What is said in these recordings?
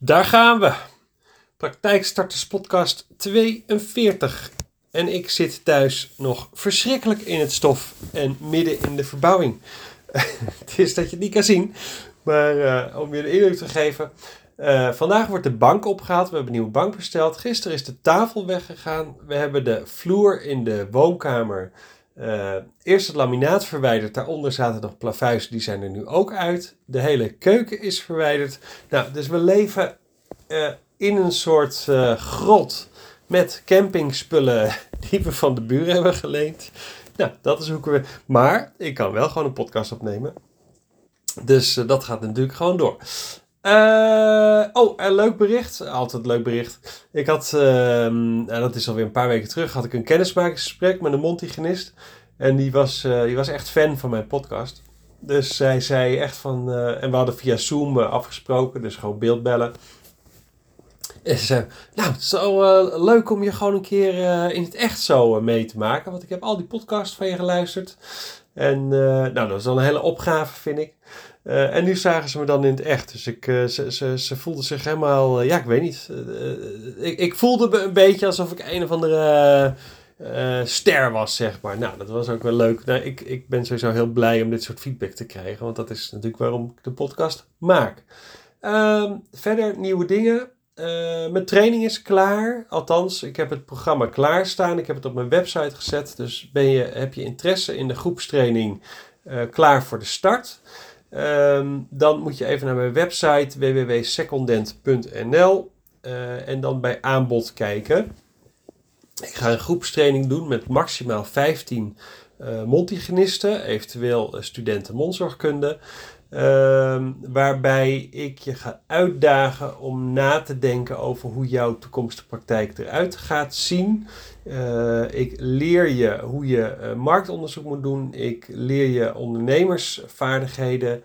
Daar gaan we. Praktijkstarters podcast 42. En ik zit thuis nog verschrikkelijk in het stof en midden in de verbouwing. het is dat je het niet kan zien, maar uh, om je de indruk te geven. Uh, vandaag wordt de bank opgehaald. We hebben een nieuwe bank besteld. Gisteren is de tafel weggegaan. We hebben de vloer in de woonkamer uh, eerst het laminaat verwijderd, daaronder zaten nog plavuizen, die zijn er nu ook uit. De hele keuken is verwijderd. Nou, dus we leven uh, in een soort uh, grot met campingspullen die we van de buren hebben geleend. Nou, dat is hoe we. Maar ik kan wel gewoon een podcast opnemen. Dus dat gaat natuurlijk gewoon door. Uh, oh, een leuk bericht. Altijd een leuk bericht. Ik had, nou, dat is alweer een paar weken terug, had ik een kennismakingsgesprek met een Montigenist. En die was, uh, die was echt fan van mijn podcast. Dus zij zei echt van, eh, en we hadden via Zoom afgesproken, dus gewoon beeldbellen. En ze zei, nou, het is zo leuk om je gewoon een keer in het echt zo mee te maken. Want ik heb al die podcasts van je geluisterd. En nou, dat is al een hele opgave, vind ik. Uh, en nu zagen ze me dan in het echt. Dus ik, uh, ze, ze, ze voelden zich helemaal. Uh, ja, ik weet niet. ik, ik voelde me een beetje alsof ik een of andere ster was, zeg maar. Nou, dat was ook wel leuk. Nou, ik, ik ben sowieso heel blij om dit soort feedback te krijgen. Want dat is natuurlijk waarom ik de podcast maak. Ehm, verder nieuwe dingen. mijn training is klaar. Althans, ik heb het programma klaarstaan. Ik heb het op mijn website gezet. Dus ben je, heb je interesse in de groepstraining klaar voor de start? Um, dan moet je even naar mijn website www.secondent.nl uh, en dan bij aanbod kijken. Ik ga een groepstraining doen met maximaal 15 uh, montigenisten, eventueel studenten mondzorgkunde. Uh, waarbij ik je ga uitdagen om na te denken over hoe jouw toekomstige praktijk eruit gaat zien. Uh, ik leer je hoe je uh, marktonderzoek moet doen. Ik leer je ondernemersvaardigheden.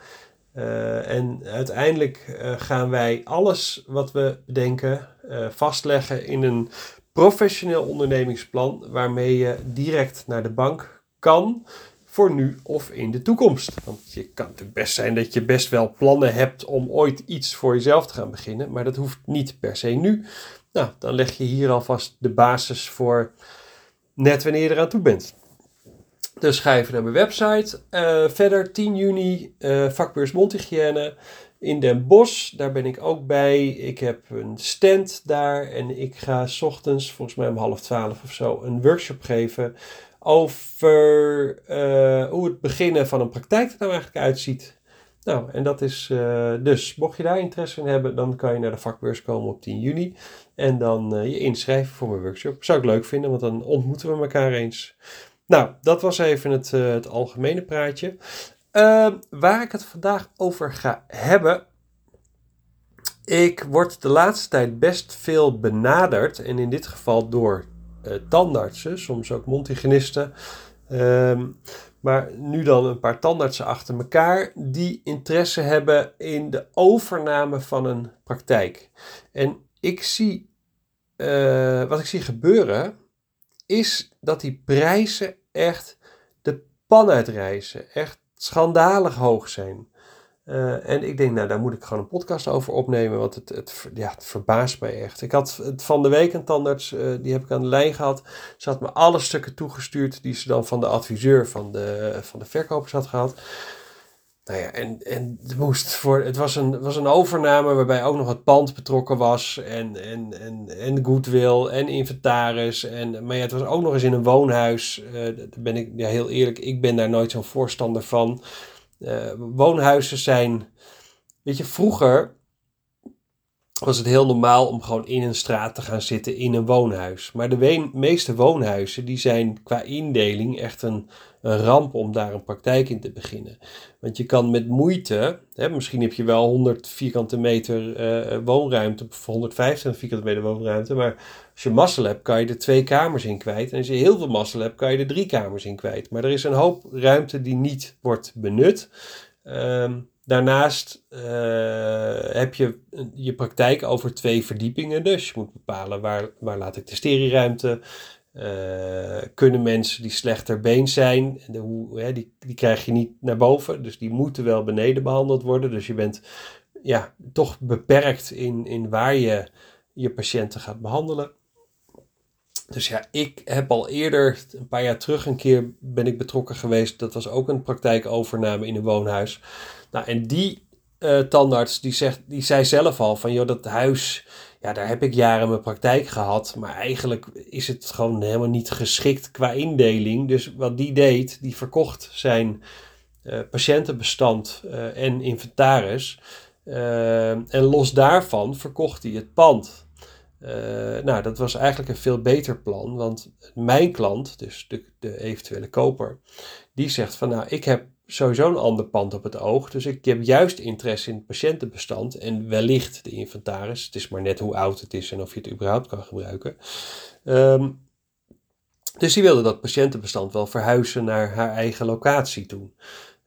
Uh, en uiteindelijk gaan wij alles wat we bedenken vastleggen in een professioneel ondernemingsplan waarmee je direct naar de bank kan voor nu of in de toekomst. Want je kan het best zijn dat je best wel plannen hebt om ooit iets voor jezelf te gaan beginnen, maar dat hoeft niet per se nu. Nou, dan leg je hier alvast de basis voor net wanneer je eraan toe bent. Dus ga naar mijn website. Uh, verder 10 juni uh, vakbeurs mondhygiëne in Den Bosch. Daar ben ik ook bij. Ik heb een stand daar en ik ga s ochtends, volgens mij om half twaalf of zo, een workshop geven over uh, hoe het beginnen van een praktijk er nou eigenlijk uitziet. Nou, en dat is uh, dus, mocht je daar interesse in hebben, dan kan je naar de vakbeurs komen op 10 juni. En dan uh, je inschrijven voor mijn workshop. Zou ik leuk vinden, want dan ontmoeten we elkaar eens. Nou, dat was even het, het algemene praatje. waar ik het vandaag over ga hebben. Ik word de laatste tijd best veel benaderd. En in dit geval door tandartsen, soms ook mondhygiënisten. Um, maar nu dan een paar tandartsen achter elkaar die interesse hebben in de overname van een praktijk. En ik zie, uh, wat ik zie gebeuren, is dat die prijzen echt de pan uitreizen. Echt schandalig hoog zijn. Uh, en ik denk, nou, daar moet ik gewoon een podcast over opnemen, want het, het, ja, verbaast mij echt. Ik had het van de week een tandarts, uh, die heb ik aan de lijn gehad. Ze had me alle stukken toegestuurd die ze dan van de adviseur van de, van de verkopers had gehad. Nou ja, en, en het, moest voor, het was een, was een overname waarbij ook nog het pand betrokken was. En, en, en, en goodwill en inventaris. En, maar ja, het was ook nog eens in een woonhuis. Uh, daar ben ik ja, heel eerlijk, ik ben daar nooit zo'n voorstander van. Uh, woonhuizen zijn. Weet je, vroeger was het heel normaal om gewoon in een straat te gaan zitten in een woonhuis. Maar de meeste woonhuizen die zijn qua indeling echt een, ramp om daar een praktijk in te beginnen. Want je kan met moeite, hè, misschien heb je wel 100 vierkante meter uh, woonruimte, of 150 vierkante meter woonruimte, maar als je mazzel hebt kan je er twee kamers in kwijt. En als je heel veel mazzel hebt kan je er drie kamers in kwijt. Maar er is een hoop ruimte die niet wordt benut. Um, Daarnaast uh, heb je je praktijk over twee verdiepingen. Dus je moet bepalen waar, waar laat ik de sterieruimte. Uh, kunnen mensen die slechter been zijn, de, hoe, hè, die, die krijg je niet naar boven. Dus die moeten wel beneden behandeld worden. Dus je bent ja, toch beperkt in, in waar je je patiënten gaat behandelen. Dus ja, ik heb al eerder, een paar jaar terug, een keer ben ik betrokken geweest. Dat was ook een praktijkovername in een woonhuis. Nou, en die uh, tandarts, die, zegt, die zei zelf al van, joh, dat huis, ja, daar heb ik jaren mijn praktijk gehad. Maar eigenlijk is het gewoon helemaal niet geschikt qua indeling. Dus wat die deed, die verkocht zijn uh, patiëntenbestand uh, en inventaris. en los daarvan verkocht hij het pand. Nou, dat was eigenlijk een veel beter plan, want mijn klant, dus de, de eventuele koper, die zegt van nou, ik heb sowieso een ander pand op het oog, dus ik heb juist interesse in het patiëntenbestand en wellicht de inventaris. Het is maar net hoe oud het is en of je het überhaupt kan gebruiken. Um, dus die wilde dat patiëntenbestand wel verhuizen naar haar eigen locatie toe.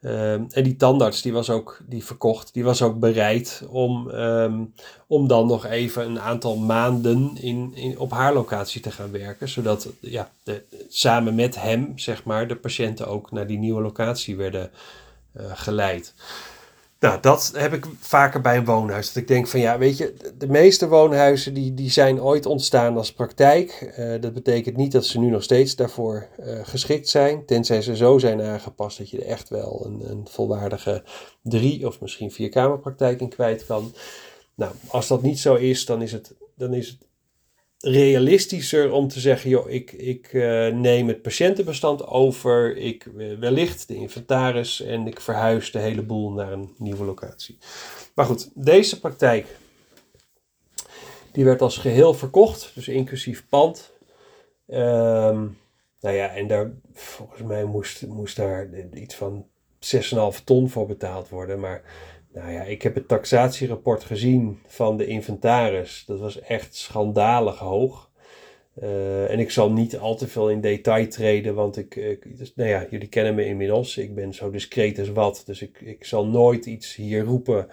Ehm, en die tandarts die was ook, die verkocht, die was ook bereid om, ehm, om dan nog even een aantal maanden in, in, op haar locatie te gaan werken. Zodat ja, de, samen met hem, zeg maar, de patiënten ook naar die nieuwe locatie werden uh, geleid. Nou, dat heb ik vaker bij een woonhuis. Dat ik denk van ja, weet je, de meeste woonhuizen die, die zijn ooit ontstaan als praktijk. Uh, dat betekent niet dat ze nu nog steeds daarvoor uh, geschikt zijn. Tenzij ze zo zijn aangepast dat je er echt wel een, een volwaardige drie of misschien vier kamerpraktijk in kwijt kan. Nou, als dat niet zo is, dan is het, dan is het realistischer om te zeggen, joh, ik, ik uh, neem het patiëntenbestand over, ik uh, wellicht de inventaris en ik verhuis de hele boel naar een nieuwe locatie. Maar goed, deze praktijk, die werd als geheel verkocht, dus inclusief pand. Um, nou ja, en daar, volgens mij moest, moest daar iets van 6,5 ton voor betaald worden, maar nou ja, ik heb het taxatierapport gezien van de inventaris. Dat was echt schandalig hoog. Uh, en ik zal niet al te veel in detail treden, want ik, ik dus, nou ja, jullie kennen me inmiddels. Ik ben zo discreet als wat, dus ik, ik zal nooit iets hier roepen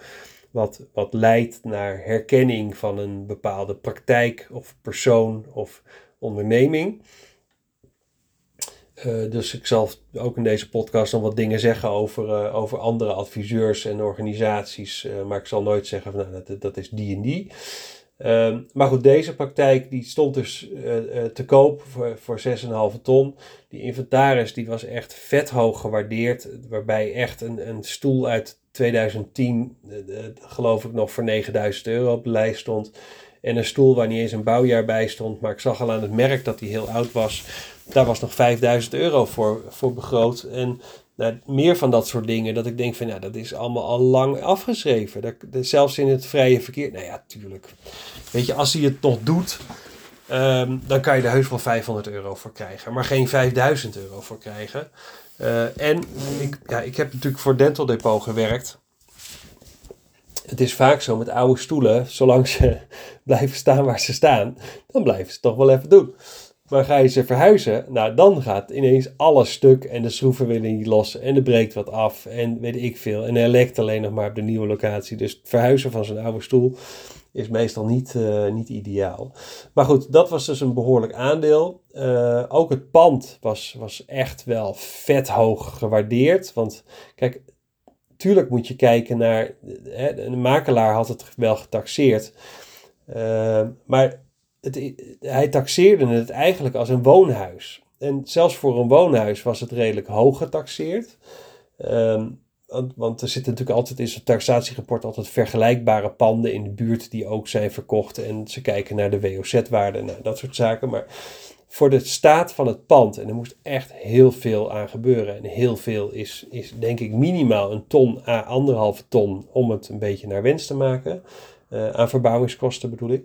wat, wat leidt naar herkenning van een bepaalde praktijk of persoon of onderneming. Uh, dus ik zal ook in deze podcast nog wat dingen zeggen over, uh, over andere adviseurs en organisaties. Uh, maar ik zal nooit zeggen van nou, dat, dat is die en die. Ehm, maar goed, deze praktijk die stond dus te koop voor, voor 6,5 ton. Die inventaris die was echt vet hoog gewaardeerd. Waarbij echt een, een stoel uit 2010, geloof ik nog voor 9000 euro op de lijst stond. En een stoel waar niet eens een bouwjaar bij stond. Maar ik zag al aan het merk dat die heel oud was daar was nog 5000 euro voor, voor begroot. En nou, meer van dat soort dingen, dat ik denk van, ja, dat is allemaal al lang afgeschreven. Dat, zelfs in het vrije verkeer, nou ja, tuurlijk. Weet je, als hij het nog doet, um, dan kan je er heus wel 500 euro voor krijgen, maar geen 5000 euro voor krijgen. Uh, en ik, ja, ik heb natuurlijk voor Dental Depot gewerkt. Het is vaak zo met oude stoelen, zolang ze blijven staan waar ze staan, dan blijven ze toch wel even doen. Maar ga je ze verhuizen, nou dan gaat ineens alles stuk en de schroeven willen niet los en er breekt wat af en weet ik veel. En hij lekt alleen nog maar op de nieuwe locatie. Dus het verhuizen van zijn oude stoel is meestal niet, uh, niet ideaal. Maar goed, dat was dus een behoorlijk aandeel. Uh, ook het pand was, was echt wel vet hoog gewaardeerd. Want kijk, tuurlijk moet je kijken naar. Hè, de makelaar had het wel getaxeerd. Uh, maar het, hij taxeerde het eigenlijk als een woonhuis. En zelfs voor een woonhuis was het redelijk hoog getaxeerd. Um, want, want, er zitten natuurlijk altijd in zo'n taxatierapport altijd vergelijkbare panden in de buurt die ook zijn verkocht. En ze kijken naar de WOZ-waarde, nou, dat soort zaken. Maar voor de staat van het pand, en er moest echt heel veel aan gebeuren. En heel veel is, is denk ik minimaal een ton à anderhalve ton om het een beetje naar wens te maken. Uh, aan verbouwingskosten bedoel ik.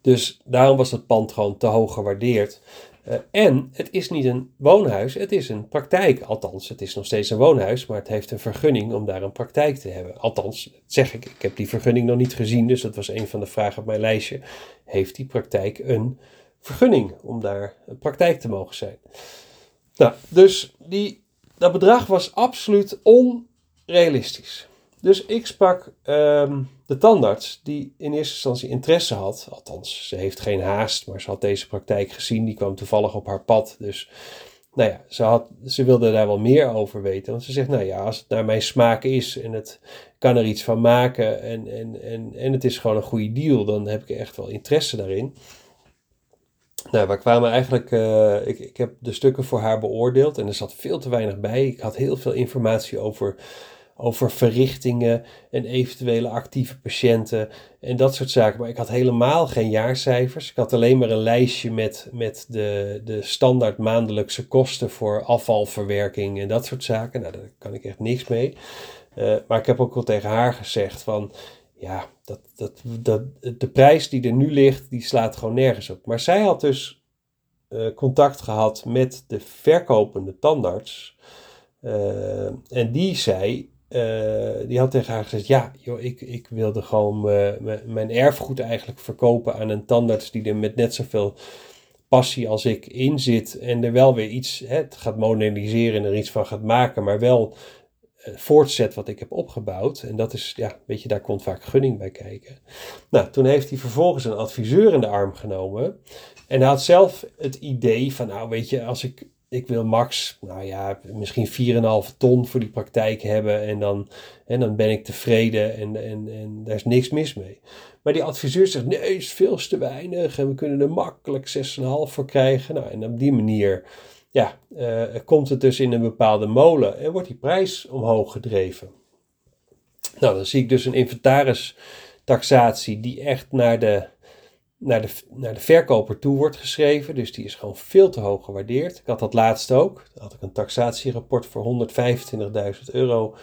Dus daarom was het pand gewoon te hoog gewaardeerd. Uh, en het is niet een woonhuis, het is een praktijk. Althans, het is nog steeds een woonhuis, maar het heeft een vergunning om daar een praktijk te hebben. Althans, zeg ik, ik heb die vergunning nog niet gezien, dus dat was een van de vragen op mijn lijstje. Heeft die praktijk een vergunning om daar praktijk te mogen zijn? Nou, dus die, dat bedrag was absoluut onrealistisch. Dus ik sprak um, de tandarts, die in eerste instantie interesse had. Althans, ze heeft geen haast, maar ze had deze praktijk gezien. Die kwam toevallig op haar pad. Dus nou ja, ze, had, ze wilde daar wel meer over weten. Want ze zegt, nou ja, als het naar mijn smaak is en het kan er iets van maken en, en, en, en het is gewoon een goede deal, dan heb ik echt wel interesse daarin. Nou, we kwamen eigenlijk, uh, ik, ik heb de stukken voor haar beoordeeld en er zat veel te weinig bij. Ik had heel veel informatie over over verrichtingen en eventuele actieve patiënten en dat soort zaken. Maar ik had helemaal geen jaarcijfers. Ik had alleen maar een lijstje met, met de, de standaard maandelijkse kosten voor afvalverwerking en dat soort zaken. Nou, daar kan ik echt niks mee. Uh, maar ik heb ook wel tegen haar gezegd van, ja, dat, dat, dat, de prijs die er nu ligt, die slaat gewoon nergens op. Maar zij had dus uh, contact gehad met de verkopende tandarts. Uh, en die zei, uh, die had tegen haar gezegd: Ja, joh, ik, ik wilde gewoon mijn erfgoed eigenlijk verkopen aan een tandarts die er met net zoveel passie als ik in zit. En er wel weer iets hè, gaat moderniseren en er iets van gaat maken, maar wel voortzet wat ik heb opgebouwd. En dat is, ja, weet je, daar komt vaak gunning bij kijken. Nou, toen heeft hij vervolgens een adviseur in de arm genomen. En hij had zelf het idee van, nou, weet je, als ik ik wil max, nou ja, misschien 4,5 ton voor die praktijk hebben en dan, en dan ben ik tevreden en, en, en daar is niks mis mee. Maar die adviseur zegt, nee, is veel te weinig en we kunnen er makkelijk 6,5 voor krijgen. Nou, en op die manier, ja, uh, komt het dus in een bepaalde molen en wordt die prijs omhoog gedreven. Nou, dan zie ik dus een inventaristaxatie die echt naar de naar de, naar de verkoper toe wordt geschreven. Dus die is gewoon veel te hoog gewaardeerd. Ik had dat laatst ook. Dan had ik een taxatierapport voor 125.000 euro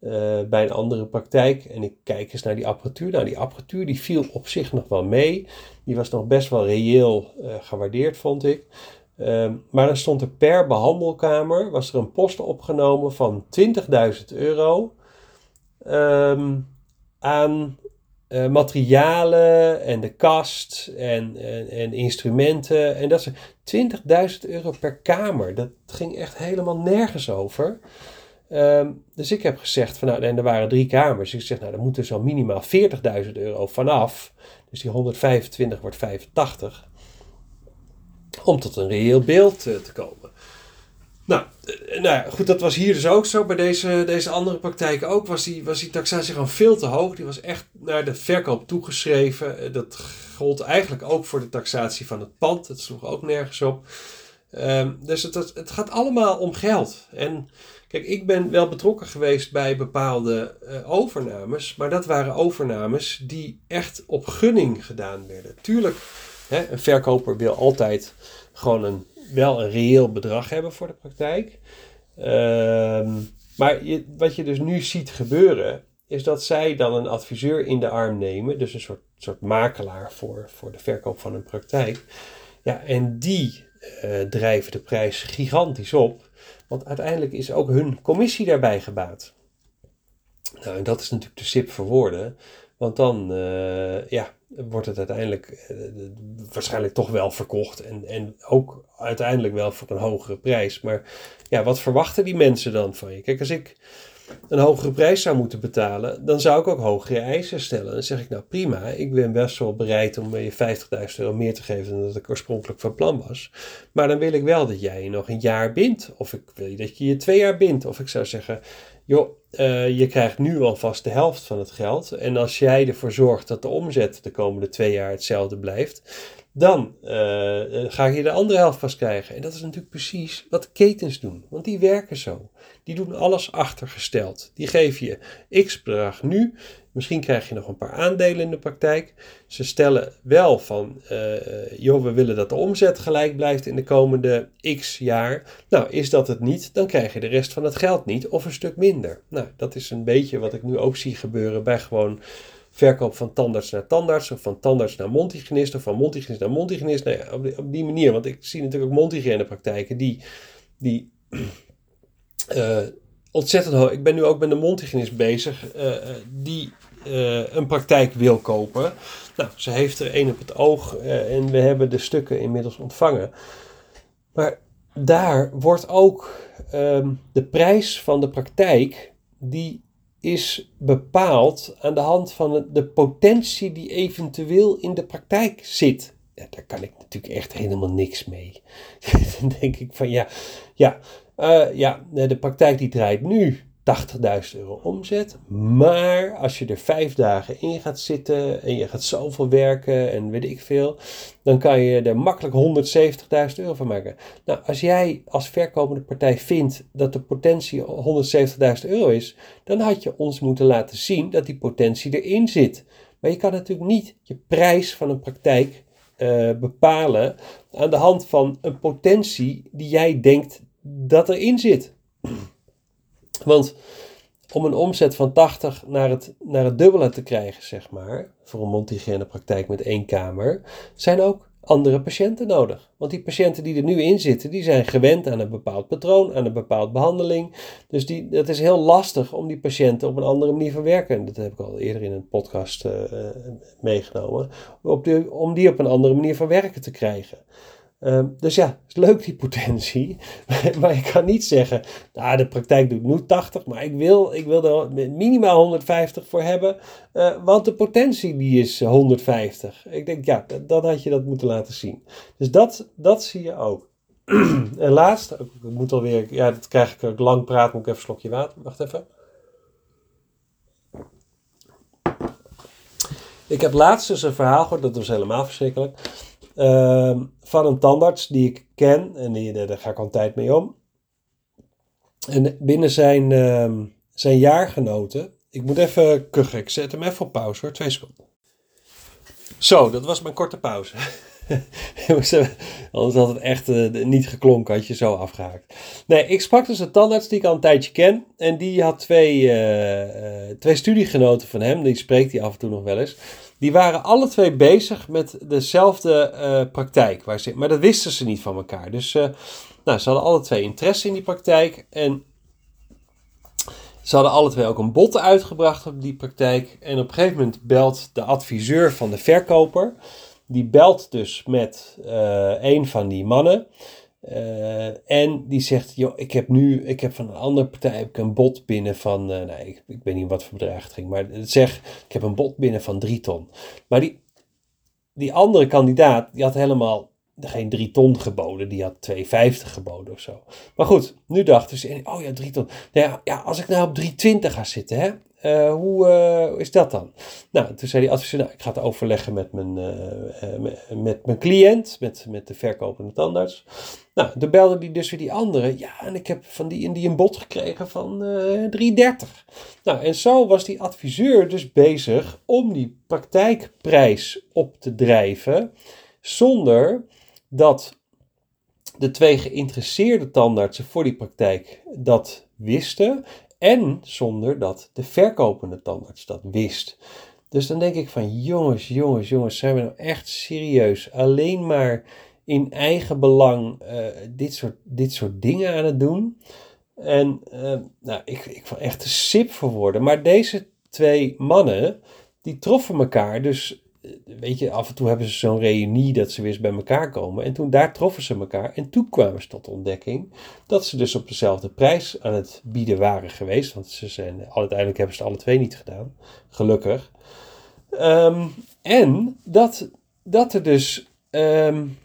uh, bij een andere praktijk. En ik kijk eens naar die apparatuur. Nou, die apparatuur die viel op zich nog wel mee. Die was nog best wel reëel uh, gewaardeerd, vond ik. Uh, maar dan stond er per behandelkamer was er een post opgenomen van 20.000 euro um, aan uh, materialen en de kast en, en, en instrumenten. En dat is 20.000 euro per kamer. Dat ging echt helemaal nergens over. Um, dus ik heb gezegd, van, nou, en er waren drie kamers. Ik zeg, nou, daar moeten zo minimaal 40.000 euro vanaf. Dus die 125 wordt 85. Om tot een reëel beeld uh, te komen. Nou, eh, nou goed, dat was hier dus ook zo. Bij deze, deze andere praktijk ook was die, was die taxatie gewoon veel te hoog. Die was echt naar de verkoop toegeschreven. Eh, dat gold eigenlijk ook voor de taxatie van het pand. Dat sloeg ook nergens op. Um, dus het, het, gaat allemaal om geld. En kijk, ik ben wel betrokken geweest bij bepaalde overnames. Maar dat waren overnames die echt op gunning gedaan werden. Tuurlijk, hè, een verkoper wil altijd gewoon een wel een reëel bedrag hebben voor de praktijk. Ehm, maar je, wat je dus nu ziet gebeuren, is dat zij dan een adviseur in de arm nemen, dus een soort, soort makelaar voor, voor de verkoop van een praktijk. Ja, en die uh, drijven de prijs gigantisch op, want uiteindelijk is ook hun commissie daarbij gebaat. Nou, en dat is natuurlijk de sip voor woorden, want dan, uh, ja, wordt het uiteindelijk uh, waarschijnlijk toch wel verkocht. En, en ook uiteindelijk wel voor een hogere prijs. Maar ja, wat verwachten die mensen dan van je? Kijk, als ik een hogere prijs zou moeten betalen, dan zou ik ook hogere eisen stellen. Dan zeg ik, nou prima, ik ben best wel bereid om je 50.000 euro meer te geven dan dat ik oorspronkelijk van plan was. Maar dan wil ik wel dat jij je nog een jaar bindt. Of ik wil dat je je twee jaar bindt. Of ik zou zeggen, joh, uh, je krijgt nu alvast de helft van het geld. En als jij ervoor zorgt dat de omzet de komende twee jaar hetzelfde blijft, dan uh, ga je de andere helft pas krijgen. En dat is natuurlijk precies wat ketens doen, want die werken zo. Die doen alles achtergesteld. Die geven je x bedrag nu. Misschien krijg je nog een paar aandelen in de praktijk. Ze stellen wel van, uh, joh, we willen dat de omzet gelijk blijft in de komende x jaar. Nou, is dat het niet, dan krijg je de rest van het geld niet of een stuk minder. Nou, dat is een beetje wat ik nu ook zie gebeuren bij gewoon verkoop van tandarts naar tandarts, of van tandarts naar mondhygiënist, of van mondhygiënist naar mondhygiënist. Nou op, die, manier, want ik zie natuurlijk ook mondhygiënepraktijken die, die ontzettend hoog. Ik ben nu ook met een mondhygiënist bezig, uh, die uh, een praktijk wil kopen. Nou, ze heeft er één op het oog en we hebben de stukken inmiddels ontvangen. Maar daar wordt ook um, de prijs van de praktijk, die is bepaald aan de hand van de potentie die eventueel in de praktijk zit. Daar kan ik natuurlijk echt helemaal niks mee. dan denk ik van ja, ja, uh, ja de praktijk die draait nu 80.000 euro omzet. Maar als je er vijf dagen in gaat zitten en je gaat zoveel werken en weet ik veel, dan kan je er makkelijk 170.000 euro van maken. Nou, als jij als verkopende partij vindt dat de potentie 170.000 euro is, dan had je ons moeten laten zien dat die potentie erin zit. Maar je kan natuurlijk niet je prijs van een praktijk uh, bepalen aan de hand van een potentie die jij denkt dat erin zit. Want om een omzet van 80 naar het, naar het dubbele te krijgen, zeg maar, voor een praktijk met één kamer, zijn ook andere patiënten nodig. Want die patiënten die er nu in zitten, die zijn gewend aan een bepaald patroon, aan een bepaalde behandeling. Dus die, dat is heel lastig om die patiënten op een andere manier te werken. Dat heb ik al eerder in een podcast uh, meegenomen. Op om die op een andere manier van werken te krijgen. Ehm, dus ja, is leuk die potentie. maar ik kan niet zeggen, nou, de praktijk doet nu 80, maar ik wil, ik wil er minimaal 150 voor hebben. Uh, want de potentie die is 150. Ik denk, ja, dan had je dat moeten laten zien. Dus dat, dat zie je ook. en laatst, ik moet alweer, ja, dat krijg ik lang praten, moet ik even een slokje water. Wacht even. Ik heb laatst dus een verhaal gehoord, dat was helemaal verschrikkelijk. Ehm, van een tandarts die ik ken en die, daar ga ik al een tijd mee om. En binnen zijn, uh, zijn jaargenoten, ik moet even kuchen, ik zet hem even op pauze hoor, twee seconden. Zo, dat was mijn korte pauze. Anders had het echt uh, niet geklonken, had je zo afgehaakt. Nee, ik sprak dus een tandarts die ik al een tijdje ken. En die had twee, uh, twee studiegenoten van hem, die spreekt hij af en toe nog wel eens. Die waren alle twee bezig met dezelfde uh, praktijk. Maar dat wisten ze niet van elkaar. Dus uh, nou, ze hadden alle twee interesse in die praktijk. En ze hadden alle twee ook een bod uitgebracht op die praktijk. En op een gegeven moment belt de adviseur van de verkoper. Die belt dus met uh, een van die mannen. Uh, en die zegt, joh, ik heb nu, ik heb van een andere partij heb een bod binnen van, uh, ik, weet niet wat voor bedrag het ging, maar zeg, ik heb een bod binnen van drie ton. Maar die, die andere kandidaat, die had helemaal geen drie ton geboden, die had 2,50 geboden of zo. Maar goed, nu dachten ze, oh ja, drie ton. Nou ja, ja, als ik nou op 3,20 ga zitten, hè, uh, hoe uh, is dat dan? Nou, toen zei die adviseur, nou, ik ga het overleggen met mijn, met, met, mijn cliënt, met, met de verkopende tandarts. Nou, toen belde die dus weer die andere. Ja, en ik heb van die en die een bod gekregen van 3,30. Nou, en zo was die adviseur dus bezig om die praktijkprijs op te drijven, zonder dat de twee geïnteresseerde tandartsen voor die praktijk dat wisten en zonder dat de verkopende tandarts dat wist. Dus dan denk ik van jongens, jongens, jongens, zijn we nou echt serieus alleen maar in eigen belang uh, dit, soort, dit soort dingen aan het doen? En uh, nou, ik, ik echt een sip voor worden. Maar deze twee mannen, die troffen elkaar dus weet je, af en toe hebben ze zo'n reunie dat ze weer eens bij elkaar komen. En toen daar troffen ze elkaar. En toen kwamen ze tot de ontdekking dat ze dus op dezelfde prijs aan het bieden waren geweest. Want ze zijn, uiteindelijk hebben ze het alle twee niet gedaan. Gelukkig. Ehm, en dat, dat er dus um,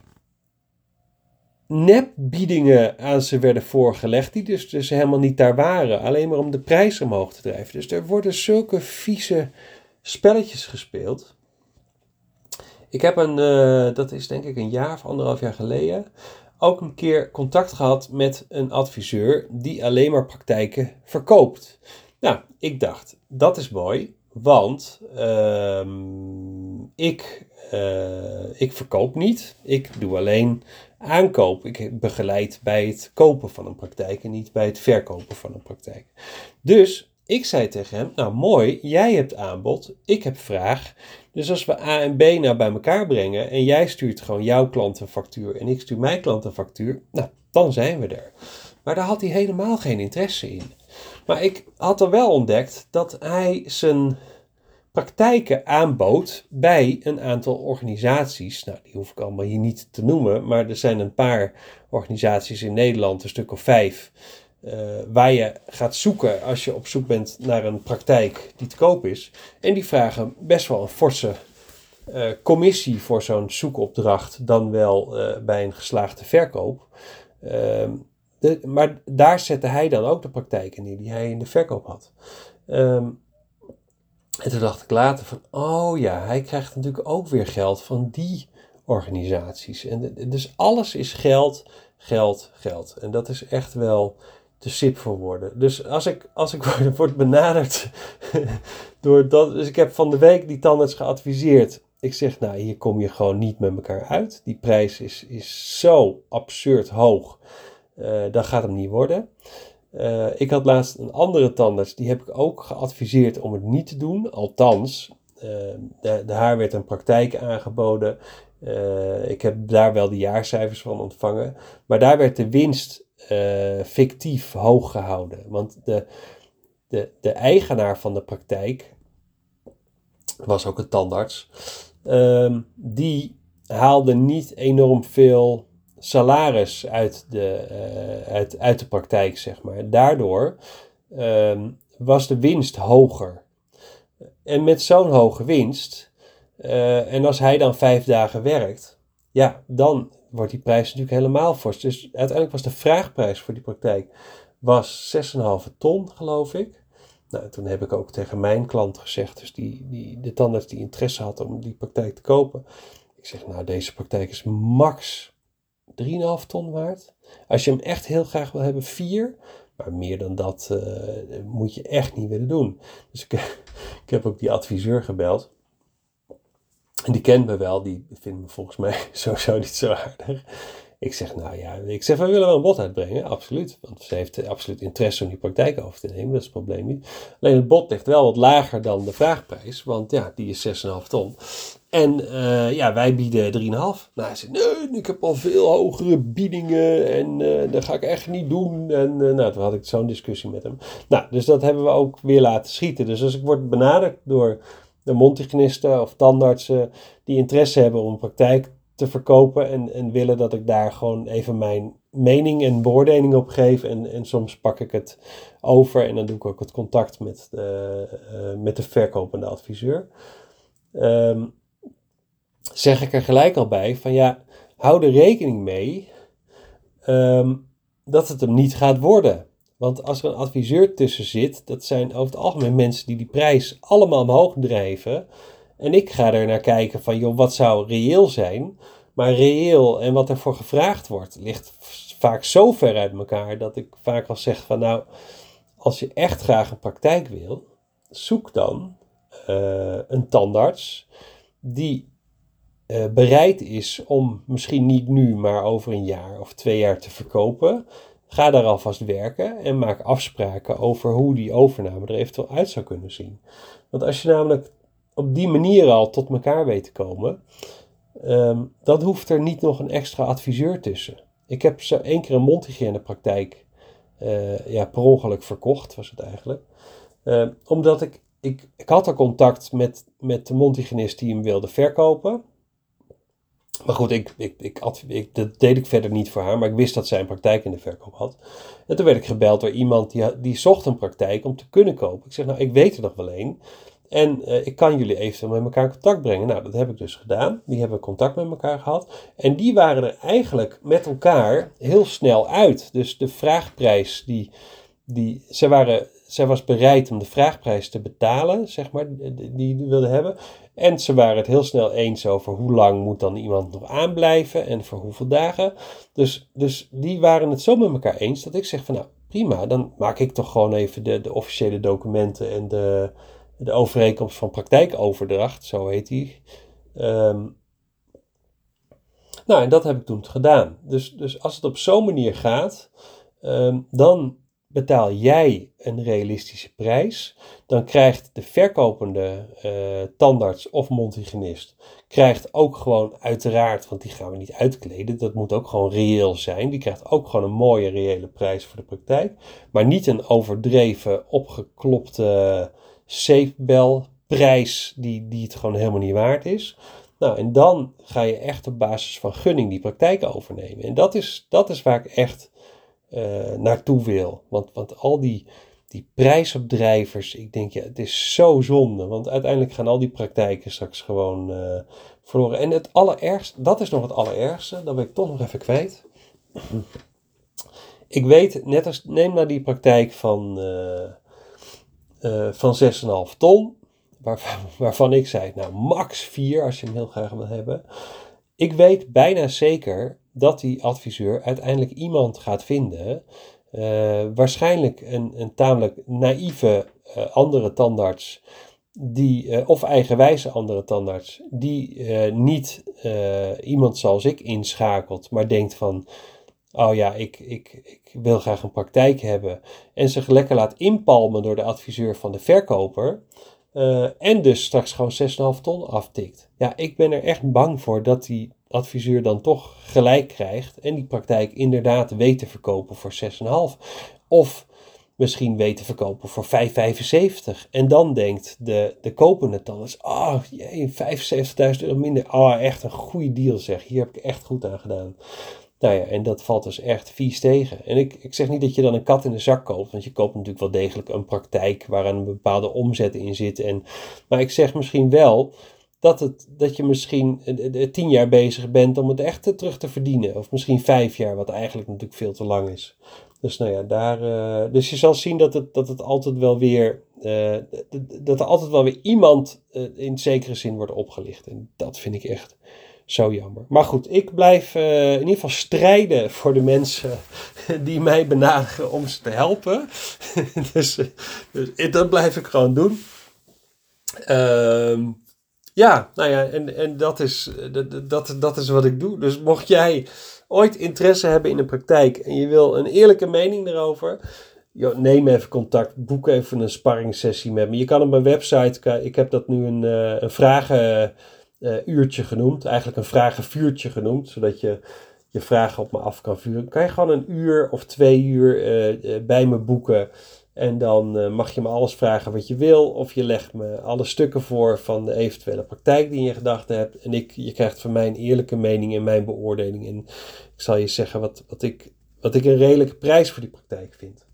nepbiedingen aan ze werden voorgelegd. Die dus, dus helemaal niet daar waren. Alleen maar om de prijs omhoog te drijven. Dus er worden zulke vieze spelletjes gespeeld. Ik heb een, uh, dat is denk ik een jaar of anderhalf jaar geleden, ook een keer contact gehad met een adviseur die alleen maar praktijken verkoopt. Nou, ik dacht, dat is mooi, want uh, ik, uh, ik verkoop niet. Ik doe alleen aankoop. Ik begeleid bij het kopen van een praktijk en niet bij het verkopen van een praktijk. Dus ik zei tegen hem, nou mooi, jij hebt aanbod, ik heb vraag. Dus als we A en B nou bij elkaar brengen en jij stuurt gewoon jouw klant een factuur en ik stuur mijn klant een factuur, nou, dan zijn we er. Maar daar had hij helemaal geen interesse in. Maar ik had er wel ontdekt dat hij zijn praktijken aanbood bij een aantal organisaties. Nou, die hoef ik allemaal hier niet te noemen, maar er zijn een paar organisaties in Nederland, een stuk of vijf, uh, waar je gaat zoeken als je op zoek bent naar een praktijk die te koop is. En die vragen best wel een forse eh, commissie voor zo'n zoekopdracht dan wel eh, bij een geslaagde verkoop. Ehm, de, maar daar zette hij dan ook de praktijken neer die hij in de verkoop had. Ehm, en toen dacht ik later van, oh ja, hij krijgt natuurlijk ook weer geld van die organisaties. En dus alles is geld, geld, geld. En dat is echt wel te sip voor woorden. Dus als ik, als ik word, benaderd door dat. Dus ik heb van de week die tandarts geadviseerd. Ik zeg, nou, hier kom je gewoon niet met elkaar uit. Die prijs is, is zo absurd hoog. Uh, dat gaat hem niet worden. Uh, ik had laatst een andere tandarts, die heb ik ook geadviseerd om het niet te doen. Althans, uh, de, de, haar werd een praktijk aangeboden. ik heb daar wel de jaarcijfers van ontvangen. Maar daar werd de winst uh, fictief hoog gehouden. Want de, de, de eigenaar van de praktijk, was ook een tandarts, uh, die haalde niet enorm veel salaris uit de, uh, uit, uit de praktijk, zeg maar. Daardoor uh, was de winst hoger. En met zo'n hoge winst, uh, en als hij dan vijf dagen werkt, ja, dan wordt die prijs natuurlijk helemaal fors. Dus uiteindelijk was de vraagprijs voor die praktijk was 6,5 ton, geloof ik. Nou, toen heb ik ook tegen mijn klant gezegd, dus die, die, de tandarts die interesse had om die praktijk te kopen. Ik zeg, nou, deze praktijk is max 3,5 ton waard. Als je hem echt heel graag wil hebben, 4. Maar meer dan dat uh, moet je echt niet willen doen. Dus ik, ik heb ook die adviseur gebeld. En die kent me wel, die vindt me volgens mij sowieso niet zo aardig. Ik zeg, nou ja, ik zeg, we willen wel een bod uitbrengen, absoluut. Want ze heeft absoluut interesse om die praktijk over te nemen, dat is het probleem niet. Alleen het bod ligt wel wat lager dan de vraagprijs, want ja, die is 6,5 ton. En uh, ja, wij bieden 3,5. Nou, hij zegt, nee, ik heb al veel hogere biedingen en uh, dat ga ik echt niet doen. En uh, nou, toen had ik zo'n discussie met hem. Nou, dus dat hebben we ook weer laten schieten. Dus als ik word benaderd door de mondhygiënisten of tandartsen die interesse hebben om een praktijk te verkopen en, en willen dat ik daar gewoon even mijn mening en beoordeling op geef. En, en soms pak ik het over en dan doe ik ook het contact met de, uh, met de verkopende adviseur. Um, zeg ik er gelijk al bij van ja, hou er rekening mee um, dat het hem niet gaat worden. Want als er een adviseur tussen zit, dat zijn over het algemeen mensen die die prijs allemaal omhoog drijven. En ik ga er naar kijken van, joh, wat zou reëel zijn? Maar reëel en wat ervoor gevraagd wordt, ligt vaak zo ver uit elkaar dat ik vaak al zeg van, nou, als je echt graag een praktijk wil, zoek dan uh, een tandarts die uh, bereid is om misschien niet nu, maar over een jaar of twee jaar te verkopen. Ga daar alvast werken en maak afspraken over hoe die overname er eventueel uit zou kunnen zien. Want als je namelijk op die manier al tot elkaar weet te komen, um, dan hoeft er niet nog een extra adviseur tussen. Ik heb zo één keer een mondhygiënepraktijk uh, ja, per ongeluk verkocht, was het eigenlijk. Uh, omdat ik, ik, ik had al contact met, met de mondhygiënist die hem wilde verkopen. Maar goed, ik, ik, ik, dat deed ik verder niet voor haar, maar ik wist dat zij een praktijk in de verkoop had. En toen werd ik gebeld door iemand die, die zocht een praktijk om te kunnen kopen. Ik zeg, nou, ik weet er nog wel één. En uh, ik kan jullie eventueel met elkaar in contact brengen. Nou, dat heb ik dus gedaan. Die hebben contact met elkaar gehad. En die waren er eigenlijk met elkaar heel snel uit. Dus de vraagprijs, die, die, ze waren, zij was bereid om de vraagprijs te betalen, zeg maar, die die wilde hebben. En ze waren het heel snel eens over hoe lang moet dan iemand nog aanblijven en voor hoeveel dagen. Dus, dus die waren het zo met elkaar eens dat ik zeg van nou prima, dan maak ik toch gewoon even de, de officiële documenten en de, de overeenkomst van praktijkoverdracht, zo heet die. Um, nou, en dat heb ik toen gedaan. Dus, dus als het op zo'n manier gaat, um, dan betaal jij een realistische prijs, dan krijgt de verkopende uh, tandarts of mondhygiënist krijgt ook gewoon uiteraard, want die gaan we niet uitkleden, dat moet ook gewoon reëel zijn. Die krijgt ook gewoon een mooie reële prijs voor de praktijk, maar niet een overdreven, opgeklopte safebel-prijs die, die het gewoon helemaal niet waard is. Nou, en dan ga je echt op basis van gunning die praktijk overnemen. En dat is, dat is waar ik echt uh, naartoe wil. Want, want al die, die prijsopdrijvers, ik denk ja, het is zo zonde. Want uiteindelijk gaan al die praktijken straks gewoon uh, verloren. En het allerergste, dat is nog het allerergste, dat ben ik toch nog even kwijt. Ik weet, net als, neem maar die praktijk van, uh, van 6,5 ton. Waarvan, waarvan ik zei, nou max 4 als je hem heel graag wil hebben. Ik weet bijna zeker dat die adviseur uiteindelijk iemand gaat vinden uh, waarschijnlijk een, een tamelijk naïeve uh, andere tandarts, die, uh, of eigenwijze andere tandarts, die niet iemand zoals ik inschakelt, maar denkt van, oh ja, ik, ik, ik wil graag een praktijk hebben, en zich lekker laat inpalmen door de adviseur van de verkoper, en dus straks gewoon 6,5 ton aftikt. Ja, ik ben er echt bang voor dat die adviseur dan toch gelijk krijgt en die praktijk inderdaad weet te verkopen voor 6,5. Of misschien weet te verkopen voor 5,75. En dan denkt de, de kopende dan eens, oh jee, 75.000 euro minder. Oh, echt een goede deal zeg, hier heb ik echt goed aan gedaan. Nou ja, en dat valt dus echt vies tegen. En ik, ik zeg niet dat je dan een kat in de zak koopt, want je koopt natuurlijk wel degelijk een praktijk waar een bepaalde omzet in zit. En, maar ik zeg misschien wel, dat, het, dat je misschien tien jaar bezig bent om het echt terug te verdienen. Of misschien vijf jaar, wat eigenlijk natuurlijk veel te lang is. Dus nou ja, daar, dus je zal zien dat het, dat het altijd wel weer, dat er altijd wel weer iemand in zekere zin wordt opgelicht. En dat vind ik echt zo jammer. Maar goed, ik blijf in ieder geval strijden voor de mensen die mij benaderen om ze te helpen. dus, dus dat blijf ik gewoon doen. Ehm ja, nou ja, en, en dat, is, dat, dat, dat is wat ik doe. Dus mocht jij ooit interesse hebben in een praktijk en je wil een eerlijke mening erover, neem even contact, boek even een sparringssessie met me. Je kan op mijn website, ik heb dat nu een, eh, een vragenuurtje uh, genoemd, eigenlijk een vragenvuurtje genoemd, zodat je je vragen op me af kan vuren. Kan je gewoon een uur of twee uur bij me boeken. En dan uh, mag je me alles vragen wat je wil. Of je legt me alle stukken voor van de eventuele praktijk die je in gedachten hebt. En ik, je krijgt van mij een eerlijke mening en mijn beoordeling. En ik zal je zeggen wat, wat, ik, wat ik een redelijke prijs voor die praktijk vind.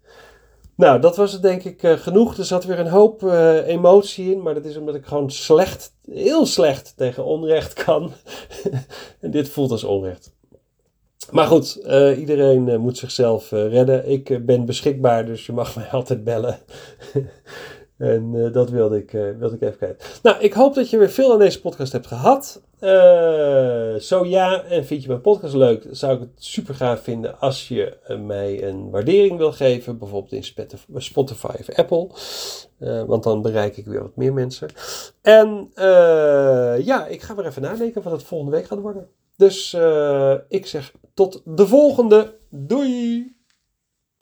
Nou, dat was het denk ik uh, genoeg. Er zat weer een hoop uh, emotie in. Maar dat is omdat ik gewoon slecht, heel slecht tegen onrecht kan. en dit voelt als onrecht. Maar goed, uh, iedereen uh, moet zichzelf uh, redden. Ik ben beschikbaar, dus je mag mij altijd bellen. en dat wilde ik, wilde ik even kijken. Nou, ik hoop dat je weer veel aan deze podcast hebt gehad. zo ja, en vind je mijn podcast leuk, zou ik het super gaaf vinden als je mij een waardering wil geven. Bijvoorbeeld in Spotify of Apple. want dan bereik ik weer wat meer mensen. En ja, ik ga weer even nadenken wat het volgende week gaat worden. Dus uh, ik zeg tot de volgende. Doei!